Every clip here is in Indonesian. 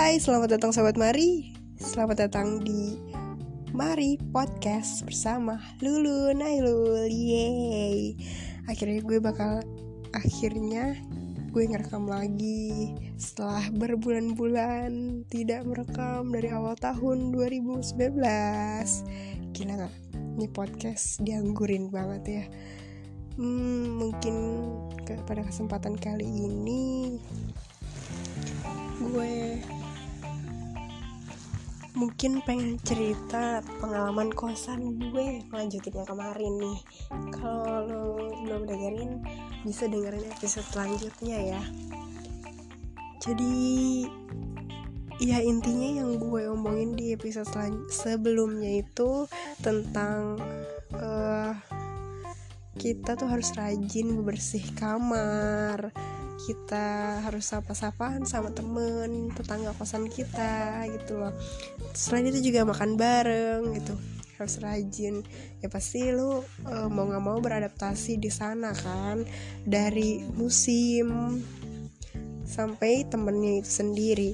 Hai, selamat datang sahabat Mari. Selamat datang di Mari Podcast bersama Lulu Nailul. Yeay. Akhirnya gue bakal akhirnya gue ngerekam lagi setelah berbulan-bulan tidak merekam dari awal tahun 2019. Gila gak? Ini podcast dianggurin banget ya. Hmm, mungkin pada kesempatan kali ini gue mungkin pengen cerita pengalaman kosan gue lanjutin yang kemarin nih. Kalau belum dengerin bisa dengerin episode selanjutnya ya. Jadi ya intinya yang gue omongin di episode sebelumnya itu tentang uh, kita tuh harus rajin bersih kamar kita harus sapa-sapaan sama temen tetangga kosan kita gitu loh. Selain itu juga makan bareng gitu. Harus rajin. Ya pasti lu uh, mau nggak mau beradaptasi di sana kan dari musim sampai temennya itu sendiri.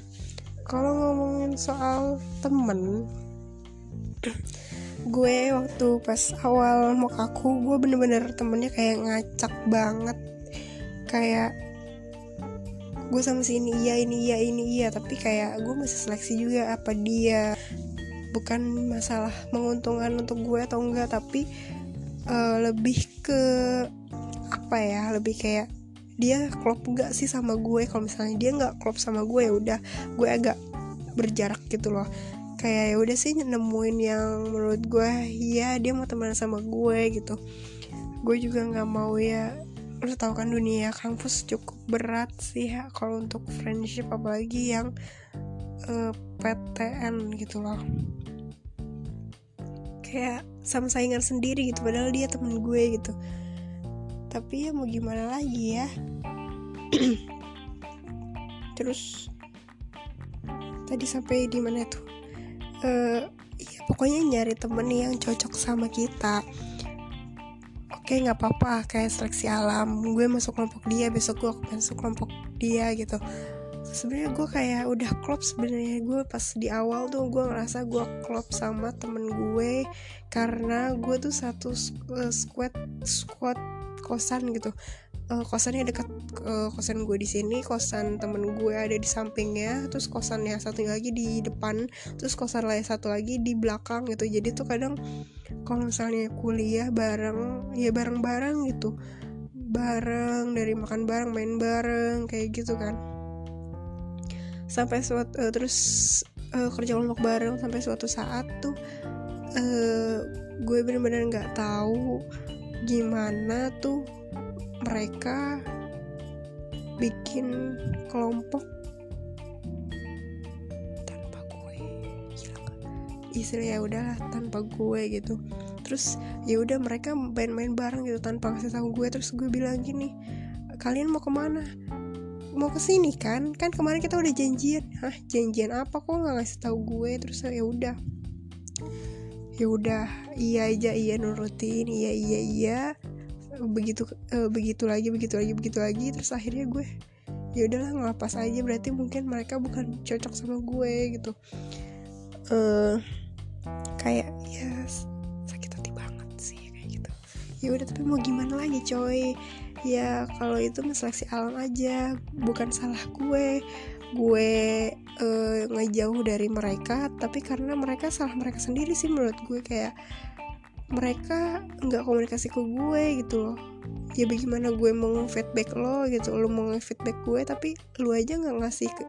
Kalau ngomongin soal temen gue waktu pas awal mau aku gue bener-bener temennya kayak ngacak banget. Kayak gue sama si ini iya ini iya ini iya. Tapi kayak gue masih seleksi juga apa dia bukan masalah menguntungkan untuk gue atau enggak tapi uh, lebih ke apa ya lebih kayak dia klop gak sih sama gue? Kalau misalnya dia nggak klop sama gue ya udah gue agak berjarak gitu loh. Kayak ya udah sih nemuin yang menurut gue ya dia mau teman sama gue gitu. Gue juga nggak mau ya lo tau kan dunia kampus cukup berat sih ya kalau untuk friendship apalagi yang uh, eh, PTN gitu loh. Kayak sama saingan sendiri gitu padahal dia temen gue gitu. Tapi ya mau gimana lagi ya? Terus tadi sampai di mana tuh? Uh, ya pokoknya nyari temen yang cocok sama kita oke nggak apa-apa kayak seleksi alam. Gue masuk kelompok dia besok gue masuk kelompok dia gitu. Sebenarnya gue kayak udah klop sebenarnya. Gue pas di awal tuh gue ngerasa gue klop sama temen gue karena gue tuh satu uh, squad squad kosan gitu uh, kosannya dekat uh, kosan gue di sini kosan temen gue ada di sampingnya terus kosannya satu lagi di depan terus kosan lain satu lagi di belakang gitu. Jadi tuh kadang kalau misalnya kuliah bareng ya bareng-bareng gitu. Bareng dari makan bareng main bareng kayak gitu kan. Sampai suatu uh, terus uh, kerja kelompok bareng sampai suatu saat tuh uh, gue bener-bener nggak -bener tahu gimana tuh mereka bikin kelompok tanpa gue. Istilah ya udahlah tanpa gue gitu. Terus ya udah mereka main-main bareng gitu tanpa kasih tahu gue. Terus gue bilang gini kalian mau ke mana? Mau ke sini kan? Kan kemarin kita udah janjian. Hah? Janjian apa kok nggak ngasih tahu gue? Terus ya udah. Ya udah iya aja iya nurutin iya iya iya begitu uh, begitu lagi begitu lagi begitu lagi terus akhirnya gue ya udahlah ngelapas aja. Berarti mungkin mereka bukan cocok sama gue gitu. Uh, kayak ya sakit hati banget sih kayak gitu. Ya udah tapi mau gimana lagi coy? Ya kalau itu seleksi alam aja bukan salah gue. Gue uh, ngejauh dari mereka tapi karena mereka salah mereka sendiri sih menurut gue kayak mereka nggak komunikasi ke gue gitu loh. Ya bagaimana gue mau feedback lo gitu lo mau feedback gue tapi lu aja nggak ngasih ke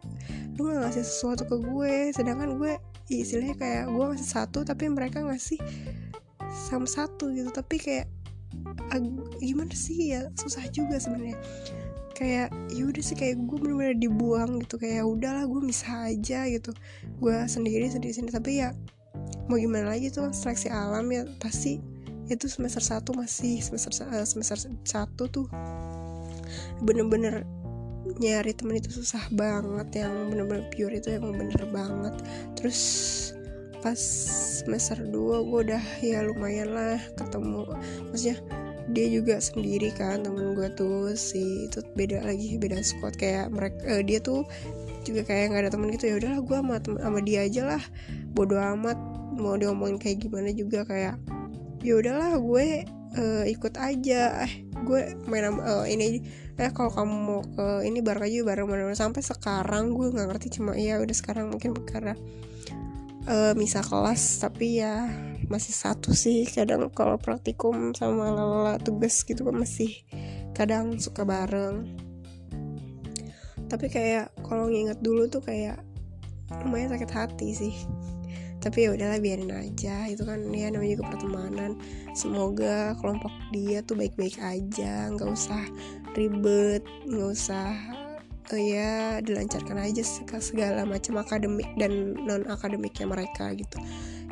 lu nggak ngasih sesuatu ke gue. Sedangkan gue istilahnya kayak gue ngasih satu tapi mereka ngasih sama satu gitu. Tapi kayak gimana sih? Ya susah juga sebenarnya. Kayak ya udah sih kayak gue bener-bener dibuang gitu. Kayak ya udahlah gue bisa aja gitu. Gue sendiri sendiri sendiri. Tapi ya mau gimana lagi tuh seleksi alam ya pasti itu semester 1 masih semester uh, semester 1 tuh bener-bener nyari temen itu susah banget yang bener-bener pure itu emang bener banget. Terus pas semester 2 gue udah ya lumayan lah ketemu maksudnya dia juga sendiri kan temen gue tuh si itu beda lagi beda squad. Kayak mereka uh, dia tuh juga kayak nggak ada temen gitu ya udahlah gue sama sama dia aja lah. Bodoh amat mau diomongin kayak gimana juga kayak ya udahlah gue uh, ikut aja. Eh gue main uh, ini eh kalau kamu mau ke ini bareng aja bareng bareng sampai sekarang gue nggak ngerti cuma ya udah sekarang mungkin karena uh, misa kelas. Tapi ya masih satu sih kadang kalau praktikum sama lala tugas gitu kan masih kadang suka bareng tapi kayak kalau nginget dulu tuh kayak lumayan sakit hati sih. Tapi ya udahlah biarin aja. Itu kan ya namanya juga pertemanan. Semoga kelompok dia tuh baik-baik aja. Nggak usah ribet nggak usah uh, ya dilancarkan aja segala macam akademik dan non akademiknya mereka gitu.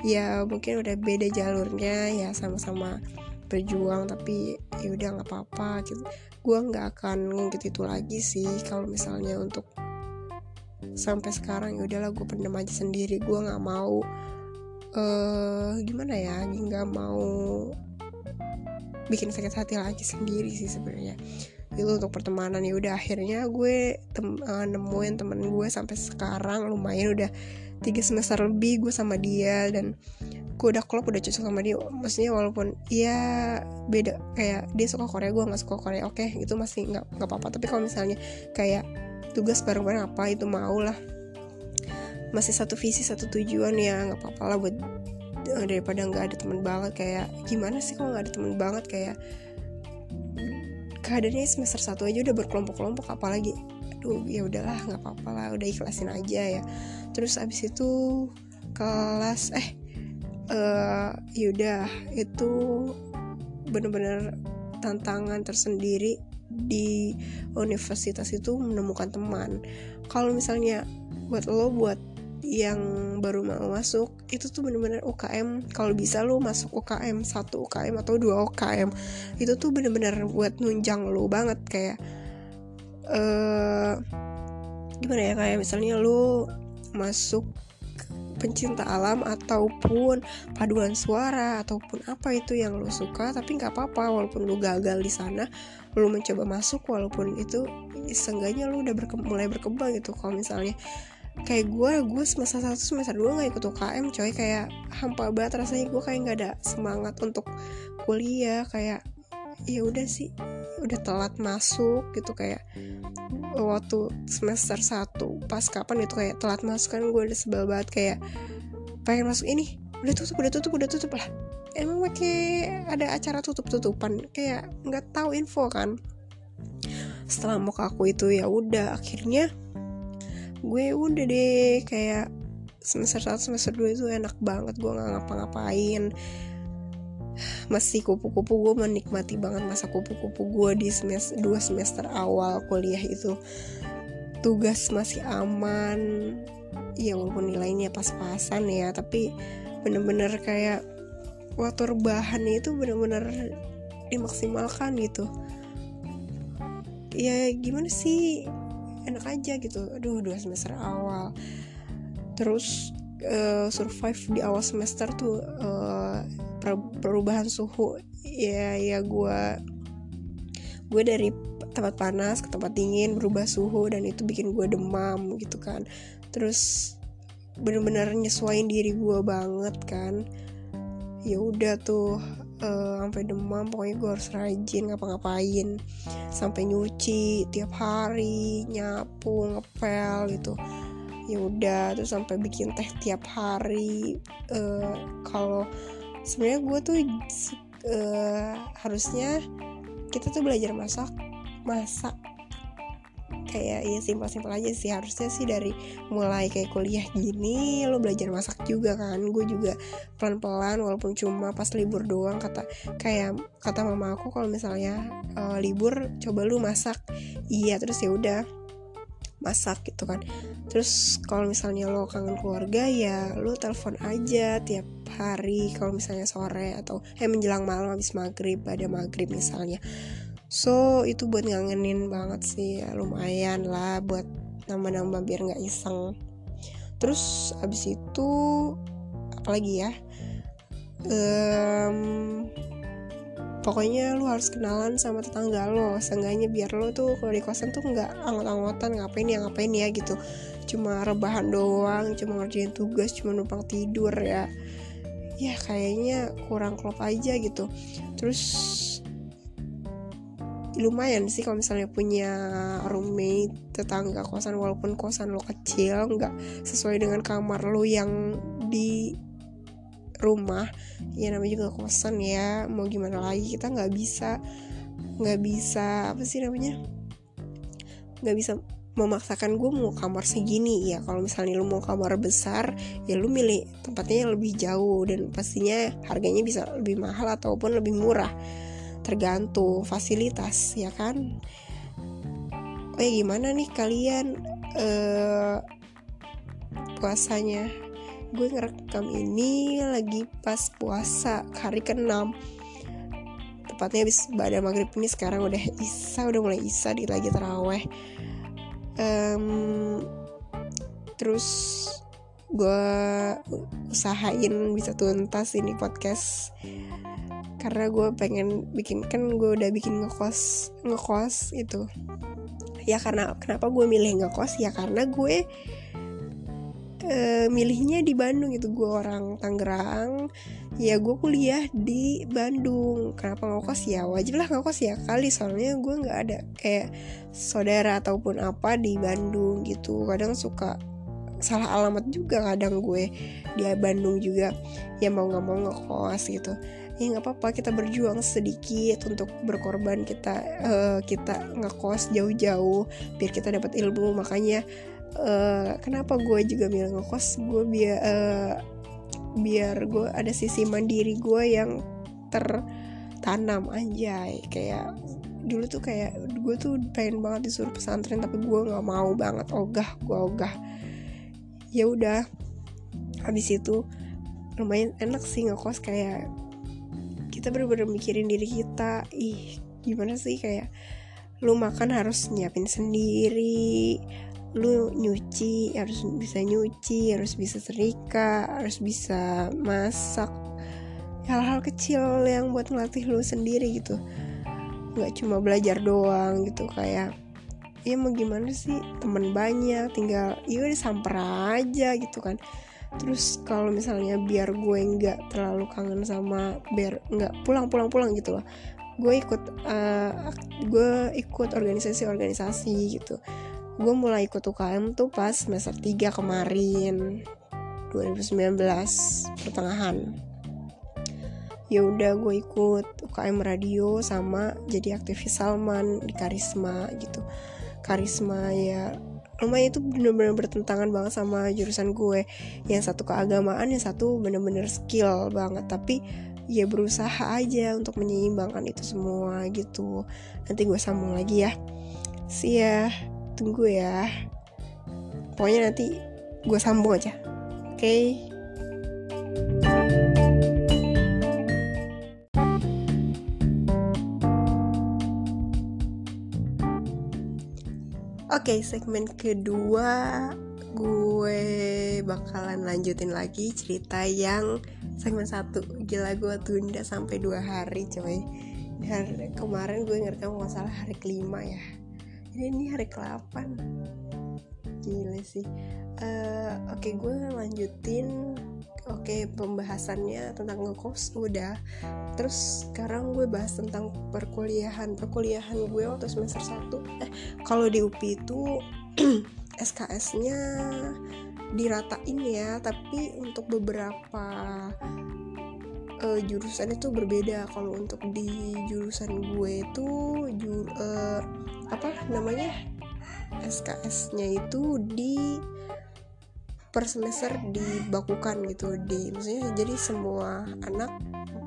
Ya mungkin udah beda jalurnya ya sama-sama berjuang tapi ya udah nggak apa-apa gitu. Gue nggak akan ngungkit itu lagi sih kalau misalnya untuk sampai sekarang ya udahlah gue pendem aja sendiri. Gue nggak mau uh, gimana ya nggak mau bikin sakit hati lagi sendiri sih sebenarnya. Itu untuk pertemanan ya udah akhirnya gue tem uh, nemuin temen gue sampai sekarang lumayan udah tiga semester lebih gue sama dia dan gue udah klop udah cocok sama dia. Maksudnya walaupun ya beda. Kayak dia suka Korea gue nggak suka Korea. Oke okay, itu masih nggak nggak apa-apa. Tapi kalau misalnya kayak tugas bareng-bareng apa itu mau lah. Masih satu visi satu tujuan ya nggak apa-apa lah buat uh, daripada nggak ada teman banget. Kayak gimana sih kalau nggak ada teman banget? Kayak keadaannya semester satu aja udah berkelompok-kelompok apalagi aduh ya udahlah nggak apa-apa lah udah ikhlasin aja ya. Terus abis itu kelas eh uh, yaudah itu bener-bener tantangan tersendiri di universitas itu menemukan teman. Kalau misalnya buat lo buat yang baru mau masuk itu tuh bener-bener UKM kalau bisa lo masuk UKM satu UKM atau dua UKM itu tuh bener-bener buat nunjang lo banget. Kayak uh, gimana ya kayak misalnya lo masuk pencinta alam ataupun paduan suara ataupun apa itu yang lo suka tapi nggak apa-apa walaupun lo gagal di sana lo mencoba masuk walaupun itu seenggaknya lo udah berke mulai berkembang gitu. Kalau misalnya kayak gue gue semester satu semester dua nggak ikut UKM coy. Kayak hampa banget rasanya gue kayak nggak ada semangat untuk kuliah kayak ya udah sih udah telat masuk gitu kayak waktu semester satu pas kapan itu kayak telat masuk kan gue udah sebel banget kayak pengen masuk ini udah tutup udah tutup udah tutup lah. Emang pakai ada acara tutup tutupan kayak nggak tahu info kan. Setelah mau aku itu ya udah akhirnya gue udah deh kayak semester 1 semester 2 itu enak banget gue nggak ngapa-ngapain masih kupu-kupu gue menikmati banget masa kupu-kupu gue di semester dua semester awal kuliah itu. Tugas masih aman ya walaupun nilainya pas-pasan ya tapi bener-bener kayak waktu rebahan itu bener-bener dimaksimalkan gitu. Ya gimana sih? Enak aja gitu. Aduh dua semester awal. Terus uh, survive di awal semester tuh uh, perubahan suhu. Ya ya gue gue dari tempat panas ke tempat dingin berubah suhu dan itu bikin gue demam gitu kan. Terus bener-bener nyesuaiin diri gue banget kan. Ya udah tuh uh, sampai demam pokoknya gue harus rajin ngapa-ngapain. Sampai nyuci tiap hari nyapu ngepel gitu ya udah terus sampai bikin teh tiap hari. Uh, kalau sebenarnya gue tuh uh, harusnya kita tuh belajar masak masak. Kayak ya simpel-simpel aja sih. Harusnya sih dari mulai kayak kuliah gini lo belajar masak juga kan. Gue juga pelan-pelan walaupun cuma pas libur doang kata kayak kata mama aku kalau misalnya uh, libur coba lu masak. Iya terus ya udah masak gitu kan terus kalau misalnya lo kangen keluarga ya lo telepon aja tiap hari kalau misalnya sore atau eh menjelang malam habis maghrib pada maghrib misalnya. So itu buat ngangenin banget sih ya, lumayan lah buat nambah-nambah biar nggak iseng. Terus abis itu apalagi ya um, pokoknya lu harus kenalan sama tetangga lo. Seenggaknya biar lo tuh kalau di kosan tuh nggak anggot-anggotan ngapain ya ngapain ya gitu cuma rebahan doang cuma ngerjain tugas cuma numpang tidur ya. Ya kayaknya kurang klop aja gitu. Terus lumayan sih kalau misalnya punya roommate tetangga kosan walaupun kosan lo kecil nggak sesuai dengan kamar lo yang di rumah ya namanya juga kosan ya mau gimana lagi kita nggak bisa nggak bisa apa sih namanya? Nggak bisa memaksakan gue mau kamar segini. Ya kalau misalnya lu mau kamar besar ya lu milih tempatnya yang lebih jauh dan pastinya harganya bisa lebih mahal ataupun lebih murah. Tergantung fasilitas ya kan? Oh ya gimana nih kalian uh, puasanya? Gue ngerekam ini lagi pas puasa hari ke-6 tepatnya habis pada maghrib ini sekarang udah isa udah mulai isa di lagi teraweh um, terus gue usahain bisa tuntas ini podcast. Karena gue pengen bikin kan gue udah bikin ngekos ngekos itu. Ya karena kenapa gue milih ngekos? Ya karena gue uh, milihnya di Bandung itu gue orang Tangerang. Ya gue kuliah di Bandung. Kenapa ngekos ya wajib lah ngekos ya kali. Soalnya gue nggak ada kayak saudara ataupun apa di Bandung gitu. Kadang suka salah alamat juga kadang gue di Bandung juga. Ya mau nggak mau ngekos gitu. Ya nggak apa-apa. Kita berjuang sedikit untuk berkorban kita uh, kita ngekos jauh-jauh biar kita dapat ilmu. Makanya uh, kenapa gue juga bilang ngekos? Gue biar uh, biar gue ada sisi mandiri gue yang tertanam aja kayak dulu tuh kayak gue tuh pengen banget disuruh pesantren tapi gue nggak mau banget. Ogah gue ogah. Ya udah habis itu lumayan enak sih ngekos kayak kita bener-bener mikirin diri kita. Ih gimana sih? Kayak lu makan harus nyiapin sendiri lu nyuci harus bisa nyuci harus bisa serika harus bisa masak. Hal-hal kecil yang buat ngelatih lu sendiri gitu. Nggak cuma belajar doang gitu kayak ya mau gimana sih? Temen banyak tinggal ya udah samper aja gitu kan. Terus kalau misalnya biar gue nggak terlalu kangen sama biar nggak pulang pulang pulang gitu loh gue ikut uh, gue ikut organisasi-organisasi gitu gue mulai ikut UKM tuh pas semester 3 kemarin 2019 pertengahan. Ya udah gue ikut UKM radio sama jadi aktivis Salman di Karisma gitu. Karisma ya lumayan itu bener-bener bertentangan banget sama jurusan gue. Yang satu keagamaan yang satu bener-bener skill banget. Tapi ya berusaha aja untuk menyeimbangkan itu semua gitu. Nanti gue sambung lagi ya. See ya tunggu ya. Pokoknya nanti gue sambung aja. Oke? Okay? Oke, okay, segmen kedua gue bakalan lanjutin lagi cerita yang segmen satu. Gila gue tunda sampai dua hari coy. Dan kemarin gue ngerekam masalah hari kelima ya ini ini hari ke-8 gila sih. Uh, oke okay, gue lanjutin. Oke okay, pembahasannya tentang ngekos udah. Terus sekarang gue bahas tentang perkuliahan. Perkuliahan gue waktu semester 1 eh kalau di UPI itu SKS-nya diratain ya tapi untuk beberapa uh, jurusan itu berbeda. Kalau untuk di jurusan gue itu jur, uh, apa namanya SKS-nya itu di per semester dibakukan gitu. Di maksudnya jadi semua anak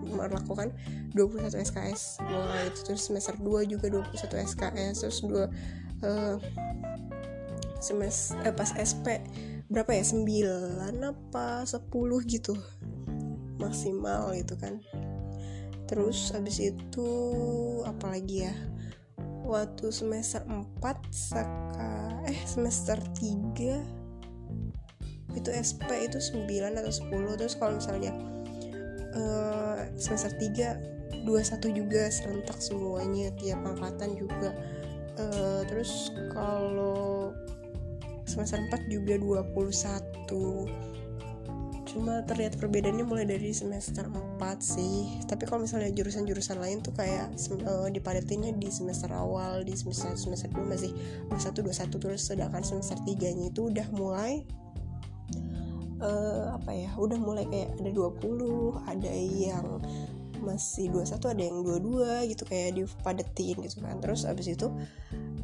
melakukan 21 SKS mulai itu terus semester 2 juga 21 SKS terus dua uh, semester eh, pas SP berapa ya? 9 apa 10 gitu maksimal gitu kan. Terus abis itu apalagi ya? Waktu semester 4 saka eh semester 3 itu SP itu 9 atau 10 terus kalau misalnya uh, semester 3 21 juga serentak semuanya tiap angkatan juga. Uh, terus kalau semester 4 juga 21 cuma terlihat perbedaannya mulai dari semester 4 sih. Tapi kalau misalnya jurusan-jurusan lain tuh kayak uh, dipadatinnya di semester awal di semester semester 2 masih 21 21 terus sedangkan semester 3 nya itu udah mulai uh, apa ya udah mulai kayak ada 20 ada yang masih 21 ada yang 22 gitu kayak dipadetin gitu kan. Terus abis itu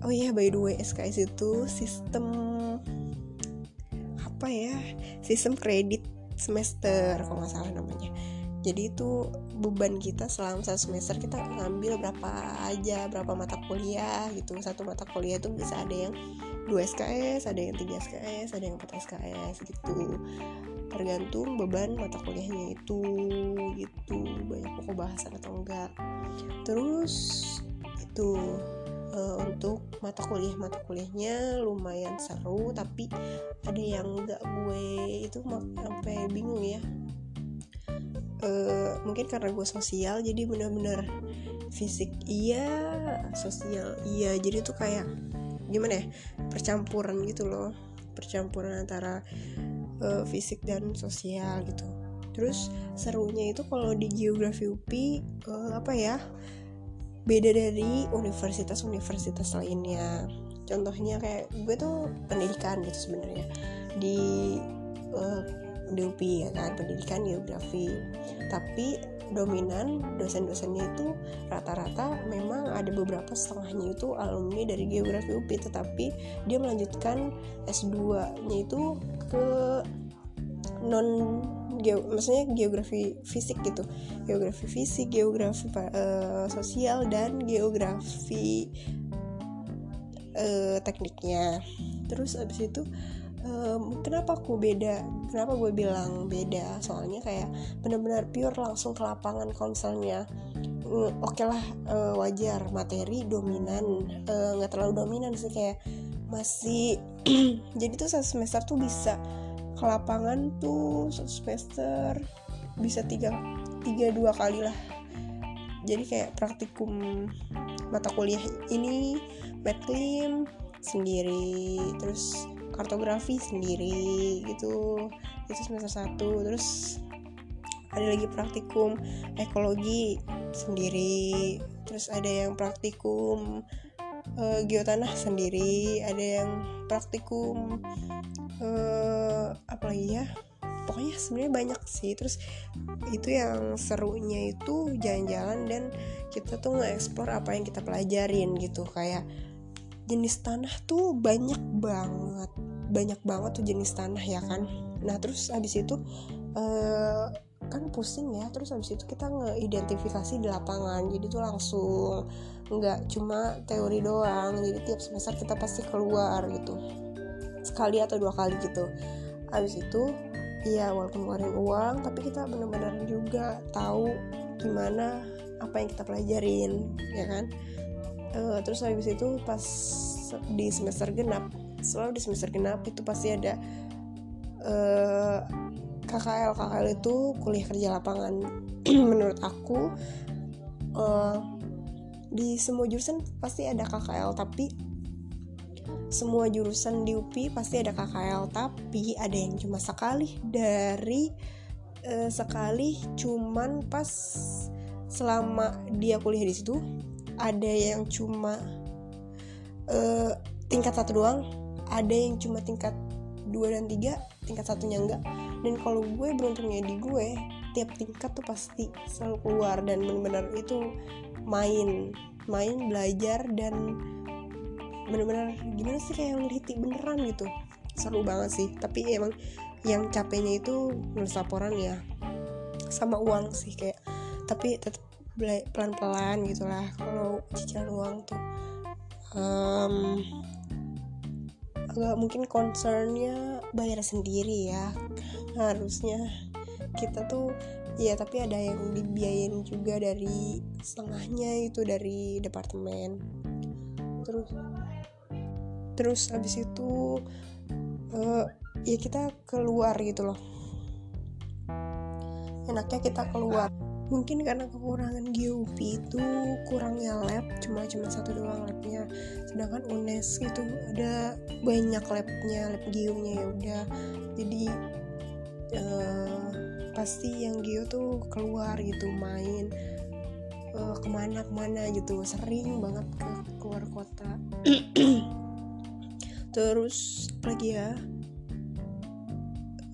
oh iya by the way SKS itu sistem apa ya sistem kredit semester kalau nggak salah namanya. Jadi itu beban kita selama satu semester kita ngambil berapa aja berapa mata kuliah gitu. Satu mata kuliah itu bisa ada yang 2 SKS ada yang 3 SKS ada yang 4 SKS gitu. Tergantung beban mata kuliahnya itu gitu. Banyak pokok bahasan atau enggak. Terus itu uh, untuk mata kuliah mata kuliahnya lumayan seru tapi ada yang nggak gue itu sampai bingung ya. Uh, mungkin karena gue sosial jadi bener-bener fisik iya sosial iya. Jadi tuh kayak gimana ya percampuran gitu loh. Percampuran antara uh, fisik dan sosial gitu. Terus serunya itu kalau di geografi UPI uh, apa ya beda dari universitas-universitas lainnya. Contohnya kayak gue tuh pendidikan gitu sebenarnya. Di uh, di UPI ya kan? Pendidikan geografi. Tapi dominan dosen-dosennya itu rata-rata memang ada beberapa setengahnya itu alumni dari geografi UPI tetapi dia melanjutkan S2 nya itu ke non geo, maksudnya geografi fisik gitu. Geografi fisik geografi uh, sosial dan geografi uh, tekniknya. Terus abis itu um, kenapa aku beda? Kenapa gue bilang beda? Soalnya kayak benar-benar pure langsung ke lapangan konselnya mm, oke okay lah uh, wajar. Materi dominan. Nggak uh, terlalu dominan sih kayak masih jadi tuh semester tuh bisa ke lapangan tuh satu semester bisa tiga tiga dua kali lah. Jadi kayak praktikum mata kuliah ini medclim sendiri terus kartografi sendiri gitu. Itu semester satu terus ada lagi praktikum ekologi sendiri terus ada yang praktikum uh, geotanah sendiri ada yang praktikum uh, apa lagi ya? Pokoknya sebenarnya banyak sih. Terus itu yang serunya itu jalan-jalan dan kita tuh nge-explore apa yang kita pelajarin gitu. Kayak jenis tanah tuh banyak banget banyak banget tuh jenis tanah ya kan. Nah terus habis itu uh, kan pusing ya terus habis itu kita ngeidentifikasi di lapangan jadi tuh langsung nggak cuma teori doang jadi tiap semester kita pasti keluar gitu. Sekali atau dua kali gitu. Habis itu ya walaupun ngeluarin uang tapi kita benar-benar juga tahu gimana apa yang kita pelajarin ya kan? Uh, terus habis itu pas di semester genap selalu di semester genap itu pasti ada uh, KKL KKL itu kuliah kerja lapangan. Menurut aku uh, di semua jurusan pasti ada KKL tapi semua jurusan di UPI pasti ada KKL tapi ada yang cuma sekali dari uh, sekali cuman pas selama dia kuliah di situ ada yang cuma uh, tingkat satu doang ada yang cuma tingkat dua dan tiga tingkat satunya enggak dan kalau gue beruntungnya di gue tiap tingkat tuh pasti selalu keluar dan benar-benar itu main main belajar dan bener-bener gimana sih kayak neliti beneran gitu. Seru banget sih tapi emang yang capeknya itu nulis laporan ya sama uang sih kayak tapi tetap pelan-pelan gitulah. Kalau cicilan uang tuh um, agak mungkin concernnya bayar sendiri ya harusnya kita tuh ya tapi ada yang dibiayain juga dari setengahnya itu dari departemen. Terus terus abis itu uh, ya kita keluar gitu loh. Enaknya kita keluar. Mungkin karena kekurangan GUP itu kurangnya lab cuma cuma satu doang labnya. Sedangkan UNES itu ada banyak labnya lab GU-nya ya udah. Jadi uh, pasti yang GU tuh keluar gitu main uh, ke mana ke mana gitu. Sering banget ke keluar kota. Terus lagi ya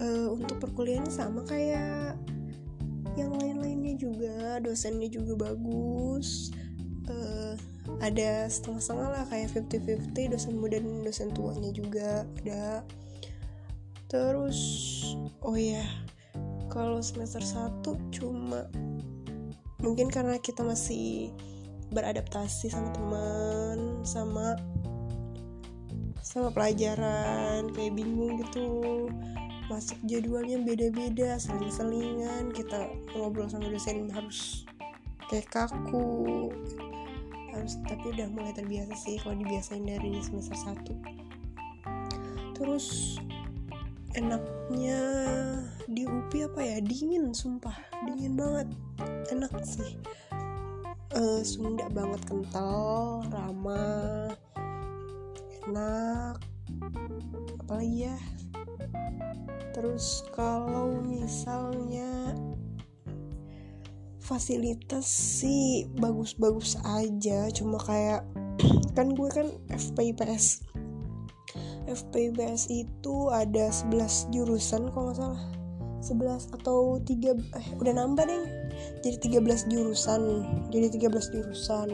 uh, untuk perkuliahan sama kayak yang lain-lainnya juga. Dosennya juga bagus. Uh, ada setengah-setengah lah kayak 50-50 dosen muda dan dosen tuanya juga ada terus oh ya kalau semester 1 cuma mungkin karena kita masih beradaptasi sama teman sama sama pelajaran kayak bingung gitu. Masuk jadwalnya beda-beda seling-selingan kita ngobrol sama dosen harus kayak kaku. Harus tapi udah mulai terbiasa sih kalau dibiasain dari semester 1 terus enaknya di UPI apa ya? Dingin sumpah. Dingin banget. Enak sih. Uh, Sunda banget kental ramah enak. Apalagi ya? Terus kalau misalnya fasilitas sih bagus-bagus aja. Cuma kayak kan gue kan FPIPS FPIPS itu ada 11 jurusan kalau nggak salah. 11 atau 3 eh udah nambah deh. Jadi 13 jurusan jadi 13 jurusan.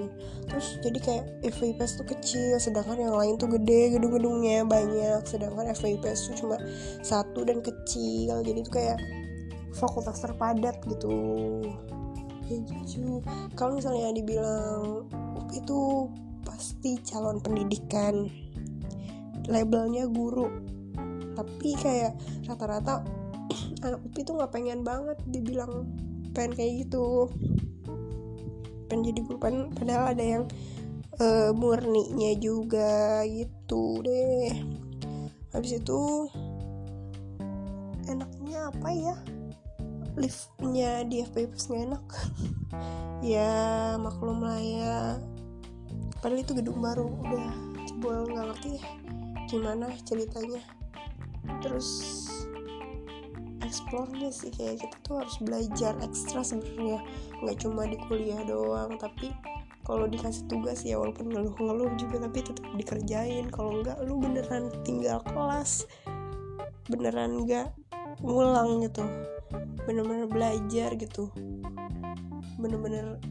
Terus jadi kayak FIPS tuh kecil sedangkan yang lain tuh gede gedung-gedungnya banyak. Sedangkan FIPS tuh cuma satu dan kecil. Jadi tuh kayak fakultas terpadat gitu. Ya gitu. Kalau misalnya dibilang itu pasti calon pendidikan labelnya guru. Tapi kayak rata-rata anak UPI tuh nggak pengen banget dibilang pengen kayak gitu. Pengen jadi guru padahal ada yang uh, murninya juga gitu deh. Habis itu enaknya apa ya? Liftnya di FPPS nggak enak. Ya maklum lah ya. Padahal itu gedung baru udah jebol nggak ngerti ya gimana ceritanya. Terus explore sih kayak kita tuh harus belajar ekstra sebenarnya. Nggak cuma di kuliah doang tapi kalau dikasih tugas ya walaupun ngeluh-ngeluh juga tapi tetap dikerjain. Kalau enggak lu beneran tinggal kelas. Beneran enggak ngulang gitu. Bener-bener belajar gitu. Bener-bener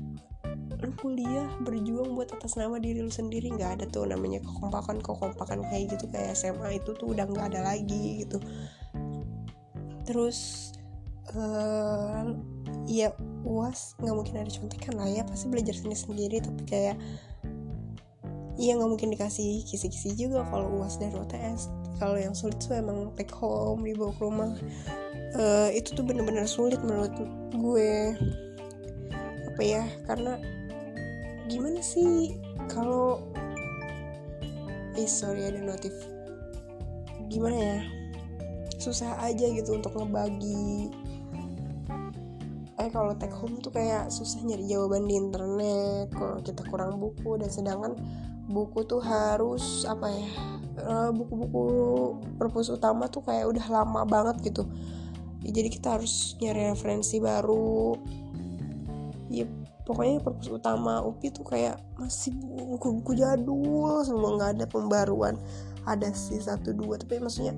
lu kuliah berjuang buat atas nama diri lu sendiri. Nggak ada tuh namanya kekompakan kekompakan kayak gitu. Kayak SMA itu tuh udah nggak ada lagi gitu. Terus uh, ya uas nggak mungkin ada contekan lah ya. Pasti belajar sendiri sendiri tapi kayak iya nggak mungkin dikasih kisi-kisi juga kalau uas dan UTS kalau yang sulit tuh emang take home dibawa ke rumah. Uh, itu tuh bener-bener sulit menurut gue. Apa ya? Karena gimana sih kalau eh sorry ada notif. Gimana ya? Susah aja gitu untuk ngebagi. Eh kalau take home tuh kayak susah nyari jawaban di internet kalau kita kurang buku. Dan sedangkan buku tuh harus apa ya eh, buku-buku perpus utama tuh kayak udah lama banget gitu. Jadi kita harus nyari referensi baru. Ya pokoknya perpus utama UPI tuh kayak masih buku-buku jadul semua nggak ada pembaruan. Ada sih satu dua tapi maksudnya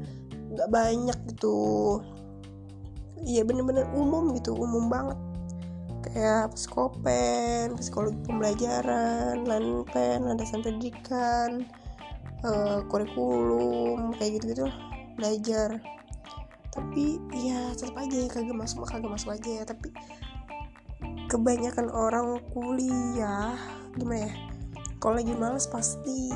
nggak banyak gitu. Iya bener-bener umum gitu umum banget. Kayak psikopen psikologi pembelajaran lanpen landasan pendidikan uh, kurikulum kayak gitu gitu belajar. Tapi ya tetap aja kagak masuk kagak masuk aja ya. Tapi kebanyakan orang kuliah gimana ya? Kalau lagi males pasti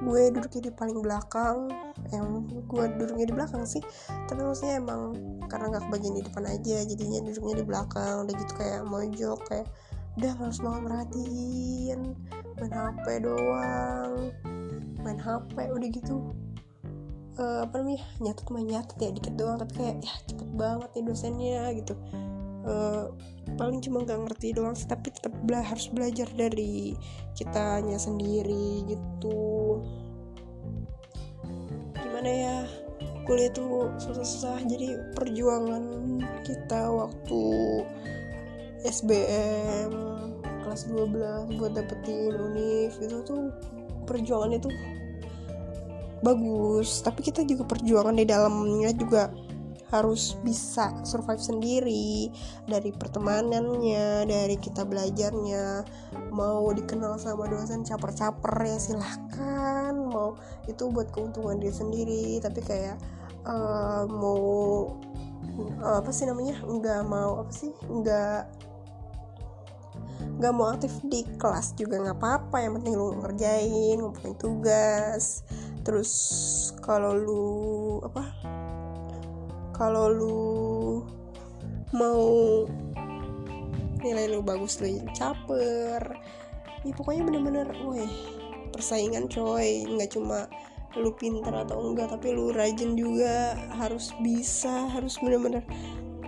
gue duduknya di paling belakang yang gue duduknya di belakang sih. Tapi maksudnya emang karena nggak kebagian di depan aja jadinya duduknya di belakang udah gitu kayak mojok kayak udah males banget merhatiin main HP doang main HP udah gitu. Uh, apa namanya nyatet mah nyatet ya dikit doang tapi kayak ya cepet banget nih dosennya gitu uh, paling cuma nggak ngerti doang sih tapi tetap bela harus belajar dari kitanya sendiri gitu. Gimana ya kuliah tuh susah-susah jadi perjuangan kita waktu SBM kelas 12 buat dapetin univ itu tuh perjuangannya tuh bagus. Tapi kita juga perjuangan di dalamnya juga harus bisa survive sendiri dari pertemanannya dari kita belajarnya. Mau dikenal sama dosen caper-caper ya silahkan. Mau itu buat keuntungan dia sendiri. Tapi kayak uh, mau uh, apa sih namanya? Nggak mau apa sih? Nggak nggak mau aktif di kelas juga nggak apa-apa. Yang penting lu ngerjain ngumpulin tugas. Terus kalau lu apa kalau lu mau nilai lu bagus lu caper. Ya pokoknya bener-bener weh persaingan coy. Nggak cuma lu pinter atau enggak tapi lu rajin juga. Harus bisa harus bener-bener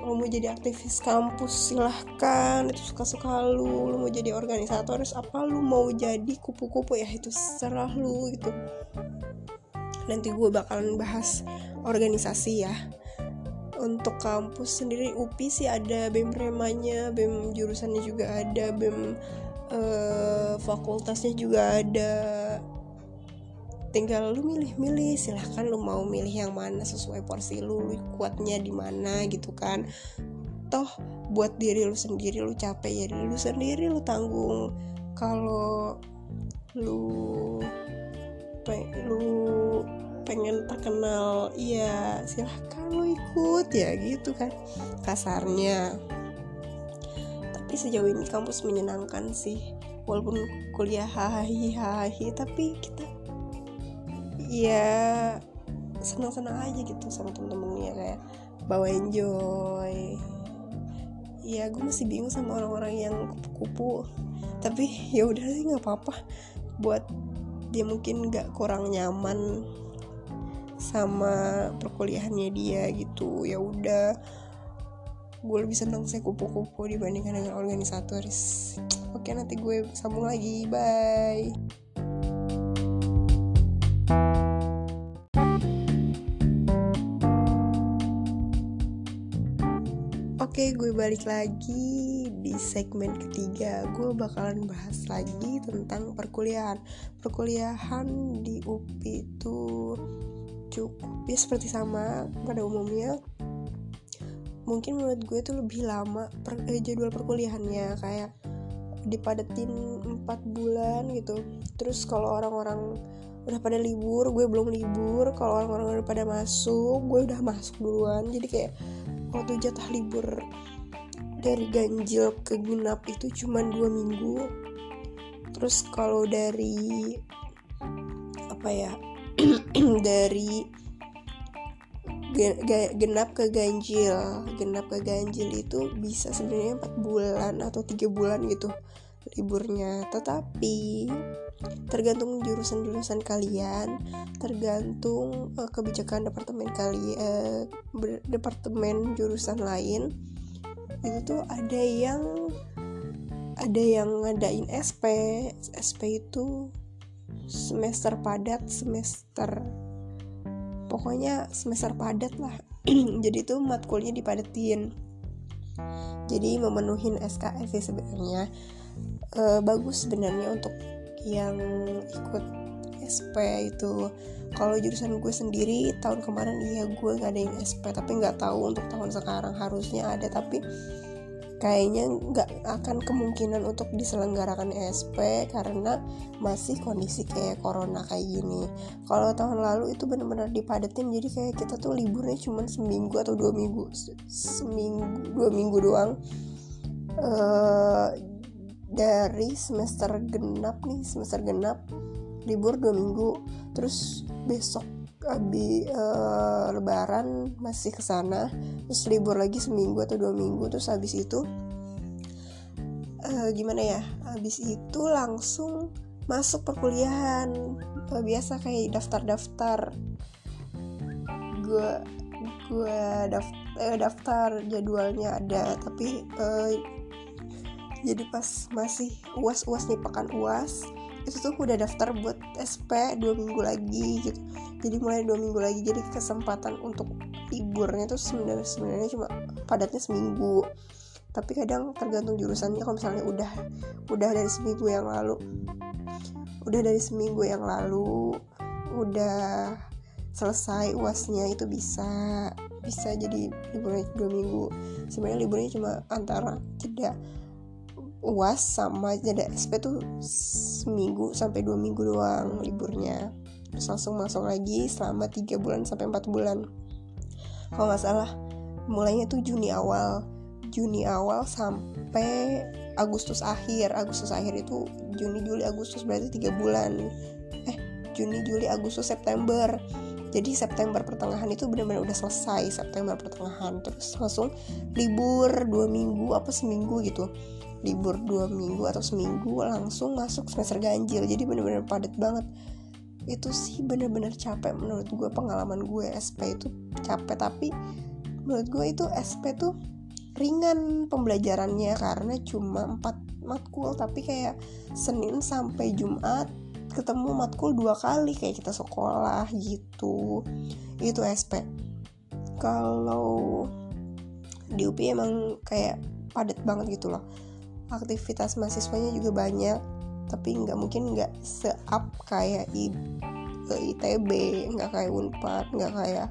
lu mau jadi aktivis kampus silahkan. Itu suka-suka lu. Lu mau jadi organisatoris apa lu mau jadi kupu-kupu ya itu serah lu gitu. Nanti gue bakalan bahas organisasi ya untuk kampus sendiri UPI sih ada BEM remanya, BEM jurusannya juga ada, BEM uh, fakultasnya juga ada. Tinggal lu milih-milih, silahkan lu mau milih yang mana sesuai porsi lu, lu kuatnya di mana gitu kan. Toh buat diri lu sendiri lu capek ya diri lu sendiri lu tanggung. Kalau lu lu pengen terkenal iya silahkan lo ikut ya gitu kan kasarnya. Tapi sejauh ini kampus menyenangkan sih walaupun kuliah hahi hahi tapi kita ya senang-senang aja gitu sama temen-temennya kayak bawa enjoy. Ya gue masih bingung sama orang-orang yang kupu-kupu. Tapi ya udah sih nggak apa-apa. Buat dia mungkin nggak kurang nyaman sama perkuliahannya dia gitu ya udah gue lebih seneng saya kupu-kupu dibandingkan dengan organisatoris oke nanti gue sambung lagi bye Oke, gue balik lagi di segmen ketiga. Gue bakalan bahas lagi tentang perkuliahan. Perkuliahan di UPI itu cukup. Ya seperti sama pada umumnya. Mungkin menurut gue tuh lebih lama per, eh, jadwal perkuliahannya kayak dipadetin 4 bulan gitu. Terus kalau orang-orang udah pada libur gue belum libur. Kalau orang-orang udah pada masuk gue udah masuk duluan. Jadi kayak waktu jatah libur dari ganjil ke genap itu cuma dua minggu. Terus kalau dari apa ya dari genap ke ganjil. Genap ke ganjil itu bisa sebenarnya empat bulan atau tiga bulan gitu liburnya. Tetapi tergantung jurusan-jurusan kalian tergantung uh, kebijakan departemen kalian uh, departemen jurusan lain itu tuh ada yang ada yang ngadain SP SP itu semester padat semester pokoknya semester padat lah. Jadi tuh matkulnya dipadetin jadi memenuhi SKS sih sebenarnya. E, bagus sebenarnya untuk yang ikut SP itu. Kalau jurusan gue sendiri tahun kemarin iya gue nggak ada yang SP tapi nggak tahu untuk tahun sekarang harusnya ada. Tapi kayaknya nggak akan kemungkinan untuk diselenggarakan ESP karena masih kondisi kayak corona kayak gini. Kalau tahun lalu itu benar-benar dipadetin jadi kayak kita tuh liburnya cuma seminggu atau dua minggu seminggu dua minggu doang. Uh, dari semester genap nih semester genap libur dua minggu terus besok abi uh, lebaran masih ke sana terus libur lagi seminggu atau dua minggu terus habis itu uh, gimana ya habis itu langsung masuk perkuliahan. Uh, biasa kayak daftar-daftar. Gue gue daftar uh, daftar jadwalnya ada tapi uh, jadi pas masih uas uas nih pekan uas itu tuh udah daftar buat SP dua minggu lagi gitu. Jadi mulai dua minggu lagi jadi kesempatan untuk liburnya tuh sebenarnya sebenarnya cuma padatnya seminggu. Tapi kadang tergantung jurusannya kalau misalnya udah udah dari seminggu yang lalu udah dari seminggu yang lalu udah selesai uasnya itu bisa bisa jadi liburnya dua minggu. Sebenarnya liburnya cuma antara jeda uas sama jeda SP tuh seminggu sampai dua minggu doang liburnya. Terus langsung masuk lagi selama tiga bulan sampai empat bulan. Kalau nggak salah mulainya tuh Juni awal. Juni awal sampai Agustus akhir. Agustus akhir itu Juni Juli Agustus berarti tiga bulan. Eh Juni Juli Agustus September. Jadi September pertengahan itu benar-benar udah selesai September pertengahan. Terus langsung libur dua minggu apa seminggu gitu libur dua minggu atau seminggu langsung masuk semester ganjil. Jadi benar-benar padat banget. Itu sih bener-bener capek menurut gue pengalaman gue SP itu capek tapi menurut gue itu SP tuh ringan pembelajarannya karena cuma 4 matkul tapi kayak Senin sampai Jumat ketemu matkul dua kali kayak kita sekolah gitu. Itu SP kalau di UPI emang kayak padat banget gitu loh aktivitas mahasiswanya juga banyak tapi nggak mungkin nggak se-up kayak I, ITB nggak kayak Unpad nggak kayak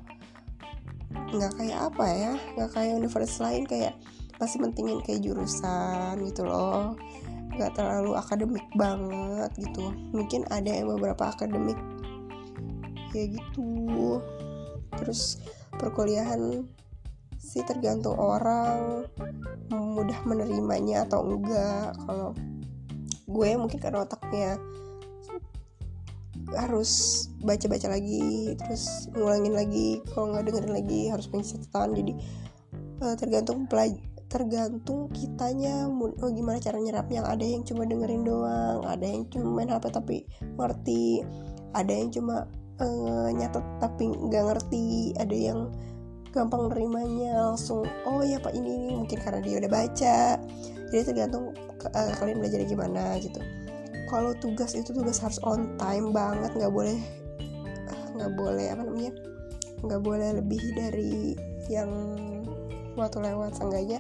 nggak kayak apa ya nggak kayak universitas lain kayak masih mentingin kayak jurusan gitu loh. Nggak terlalu akademik banget gitu. Mungkin ada yang beberapa akademik kayak gitu. Terus perkuliahan sih tergantung orang mudah menerimanya atau enggak. Kalau gue mungkin karena otaknya harus baca-baca lagi terus ngulangin lagi. Kalau nggak dengerin lagi harus punya catatan. Jadi uh, tergantung pelaj tergantung kitanya oh, gimana cara nyerap yang ada yang cuma dengerin doang ada yang cuma main hp tapi ngerti ada yang cuma uh, nyatet tapi nggak ngerti ada yang gampang nerimanya langsung oh ya pak ini, ini mungkin karena dia udah baca. Jadi tergantung uh, kalian belajar gimana gitu. Kalau tugas itu tugas harus on time banget nggak boleh nggak boleh apa namanya nggak boleh lebih dari yang waktu lewat seenggaknya.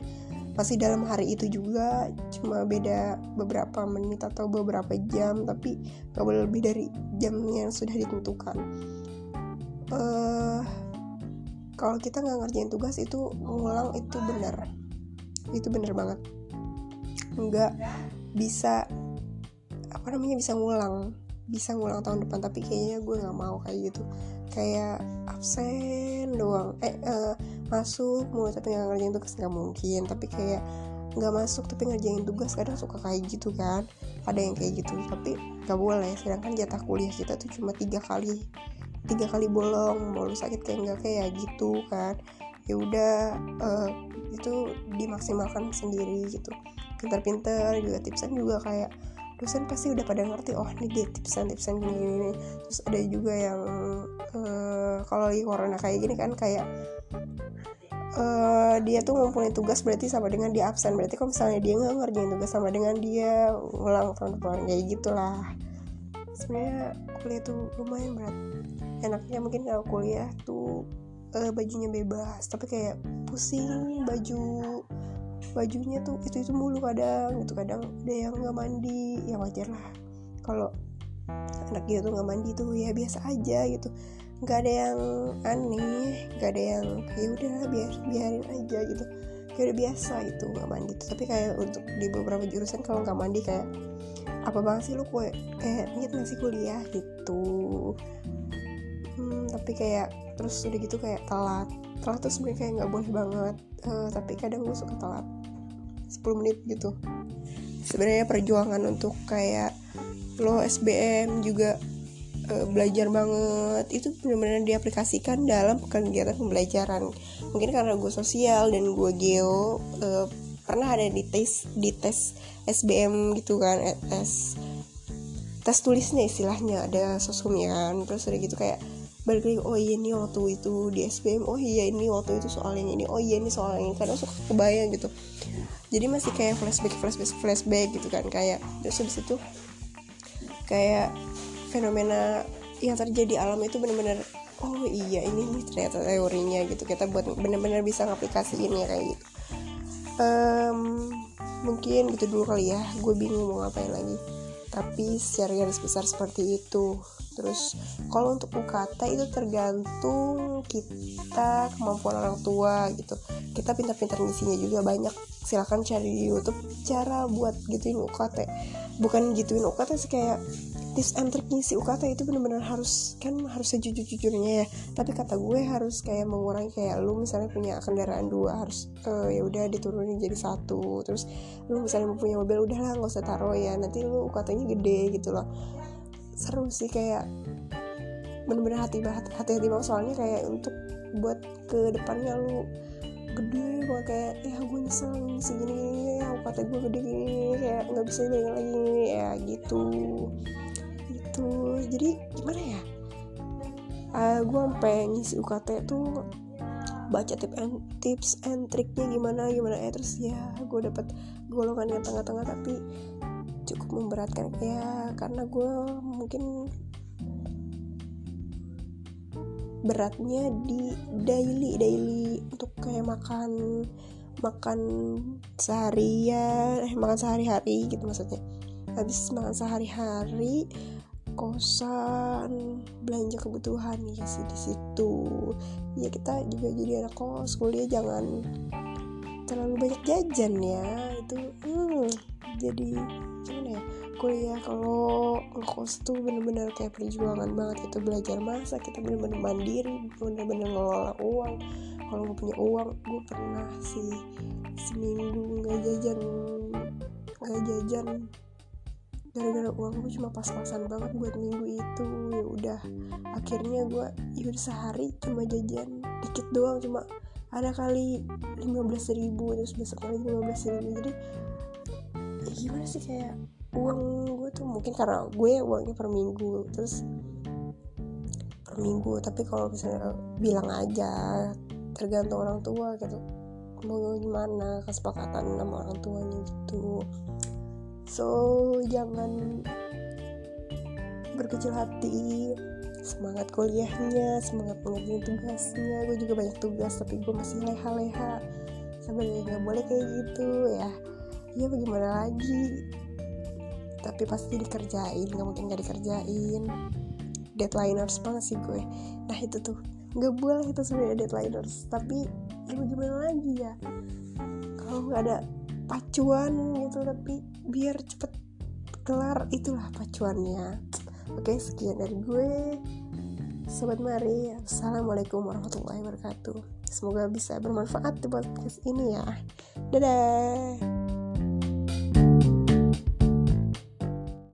Masih dalam hari itu juga cuma beda beberapa menit atau beberapa jam tapi nggak boleh lebih dari jam yang sudah ditentukan. Uh, kalau kita nggak ngerjain tugas itu ngulang itu benar. Itu benar banget. Nggak bisa apa namanya bisa ngulang. Bisa ngulang tahun depan tapi kayaknya gue nggak mau kayak gitu. Kayak absen doang. Eh uh, masuk mulu tapi nggak ngerjain tugas. Nggak mungkin tapi kayak nggak masuk tapi ngerjain tugas. Kadang suka kayak gitu kan. Ada yang kayak gitu tapi nggak boleh. Sedangkan jatah kuliah kita tuh cuma tiga kali tiga kali bolong mau lu sakit kayak nggak kayak gitu kan. Ya udah uh, itu dimaksimalkan sendiri gitu. Pintar-pintar juga tipsan juga kayak dosen pasti udah pada ngerti oh ini dia tipsan-tipsan gini, gini terus ada juga yang uh, kalau lagi corona kayak gini kan kayak uh, dia tuh ngumpulin tugas berarti sama dengan dia absen. Berarti kalau misalnya dia nggak ngerjain tugas sama dengan dia ulang tahun depan kayak gitulah sebenarnya kuliah tuh lumayan berat. Enaknya mungkin kalau kuliah tuh uh, bajunya bebas tapi kayak pusing baju bajunya tuh itu itu mulu kadang gitu. Kadang ada yang nggak mandi ya wajar lah. Kalau anak tuh nggak mandi tuh ya biasa aja gitu. Nggak ada yang aneh nggak ada yang ya udah biar biarin aja gitu. Kayak udah biasa gitu nggak mandi tuh. Tapi kayak untuk di beberapa jurusan kalau nggak mandi kayak apa banget sih lu kue? Kayak niat nggak sih kuliah gitu? Hmm, tapi kayak terus udah gitu kayak telat. Telat tuh sebenarnya kayak nggak boleh banget. Uh, tapi kadang gue suka telat. 10 menit gitu. Sebenarnya perjuangan untuk kayak lo SBM juga uh, belajar banget itu benar-benar diaplikasikan dalam kegiatan pembelajaran. Mungkin karena gue sosial dan gue geo uh, pernah ada di tes di tes SBM gitu kan tes tes tulisnya istilahnya ada sosumnya kan terus udah gitu kayak balik lagi oh iya ini waktu itu di SBM oh iya ini waktu itu soal yang ini oh iya ini soal yang ini kadang suka kebayang gitu. Jadi masih kayak flashback flashback flashback gitu kan kayak terus habis itu kayak fenomena yang terjadi alam itu benar-benar oh iya ini ternyata teorinya gitu. Kita buat benar-benar bisa ngaplikasiin ya kayak gitu um, mungkin gitu dulu kali ya. Gue bingung mau ngapain lagi. Tapi secara garis besar seperti itu. Terus kalau untuk UKT itu tergantung kita kemampuan orang tua gitu. Kita pintar-pintar ngisinya juga banyak. Silahkan cari di YouTube cara buat gituin UKT bukan gituin UKT sih kayak tips and trick ngisi UKT itu benar-benar harus kan harus sejujur-jujurnya ya. Tapi kata gue harus kayak mengurangi kayak lu misalnya punya kendaraan dua harus uh, ya udah diturunin jadi satu. Terus lu misalnya mau punya mobil udahlah nggak usah taruh ya. Nanti lu UKT-nya gede gitu loh. Seru sih kayak bener-bener hati banget hati-hati banget. Soalnya kayak untuk buat ke depannya lu gede banget kayak ya gue nyesel segini gini ya kata gue gede gini kayak nggak bisa bayangin lagi ya gitu gitu jadi gimana ya? Uh, gue sampai ngisi UKT tuh baca tips and tips and triknya gimana gimana. Ya terus ya gue dapet golongan yang tengah-tengah tapi cukup memberatkan. Ya karena gue mungkin beratnya di daily daily untuk kayak makan makan sehari ya eh, makan sehari-hari gitu maksudnya. Habis makan sehari-hari kosan belanja kebutuhan ya sih di situ. Ya kita juga jadi anak kos kuliah jangan terlalu banyak jajan ya. Itu hmm, jadi gimana ya kuliah kalau ngekos tuh bener-bener kayak perjuangan banget itu belajar masak kita bener-bener mandiri bener-bener ngelola uang. Kalau nggak punya uang gue pernah sih seminggu nggak jajan nggak jajan gara-gara uang gue cuma pas-pasan banget buat minggu itu. Ya udah akhirnya gue ya udah sehari cuma jajan dikit doang cuma ada kali 15 ribu terus besok lagi 15 ribu. Jadi ya gimana sih kayak uang gue tuh mungkin karena gue uangnya per minggu terus per minggu. Tapi kalau misalnya bilang aja tergantung orang tua gitu mau gimana kesepakatan sama orang tuanya gitu so jangan berkecil hati. Semangat kuliahnya semangat mengerjain tugasnya. Gue juga banyak tugas tapi gue masih leha-leha. Sebenarnya nggak boleh kayak gitu ya. Ya bagaimana lagi? Tapi pasti dikerjain nggak mungkin nggak dikerjain. Deadlineers banget sih gue. Nah itu tuh. Nggak boleh itu sebenarnya deadlineers tapi ya bagaimana lagi ya? Kalau nggak ada pacuan gitu tapi biar cepet kelar itulah pacuannya. Oke sekian dari gue Sobat Mari. Assalamualaikum warahmatullahi wabarakatuh. Semoga bisa bermanfaat di podcast ini ya. Dadah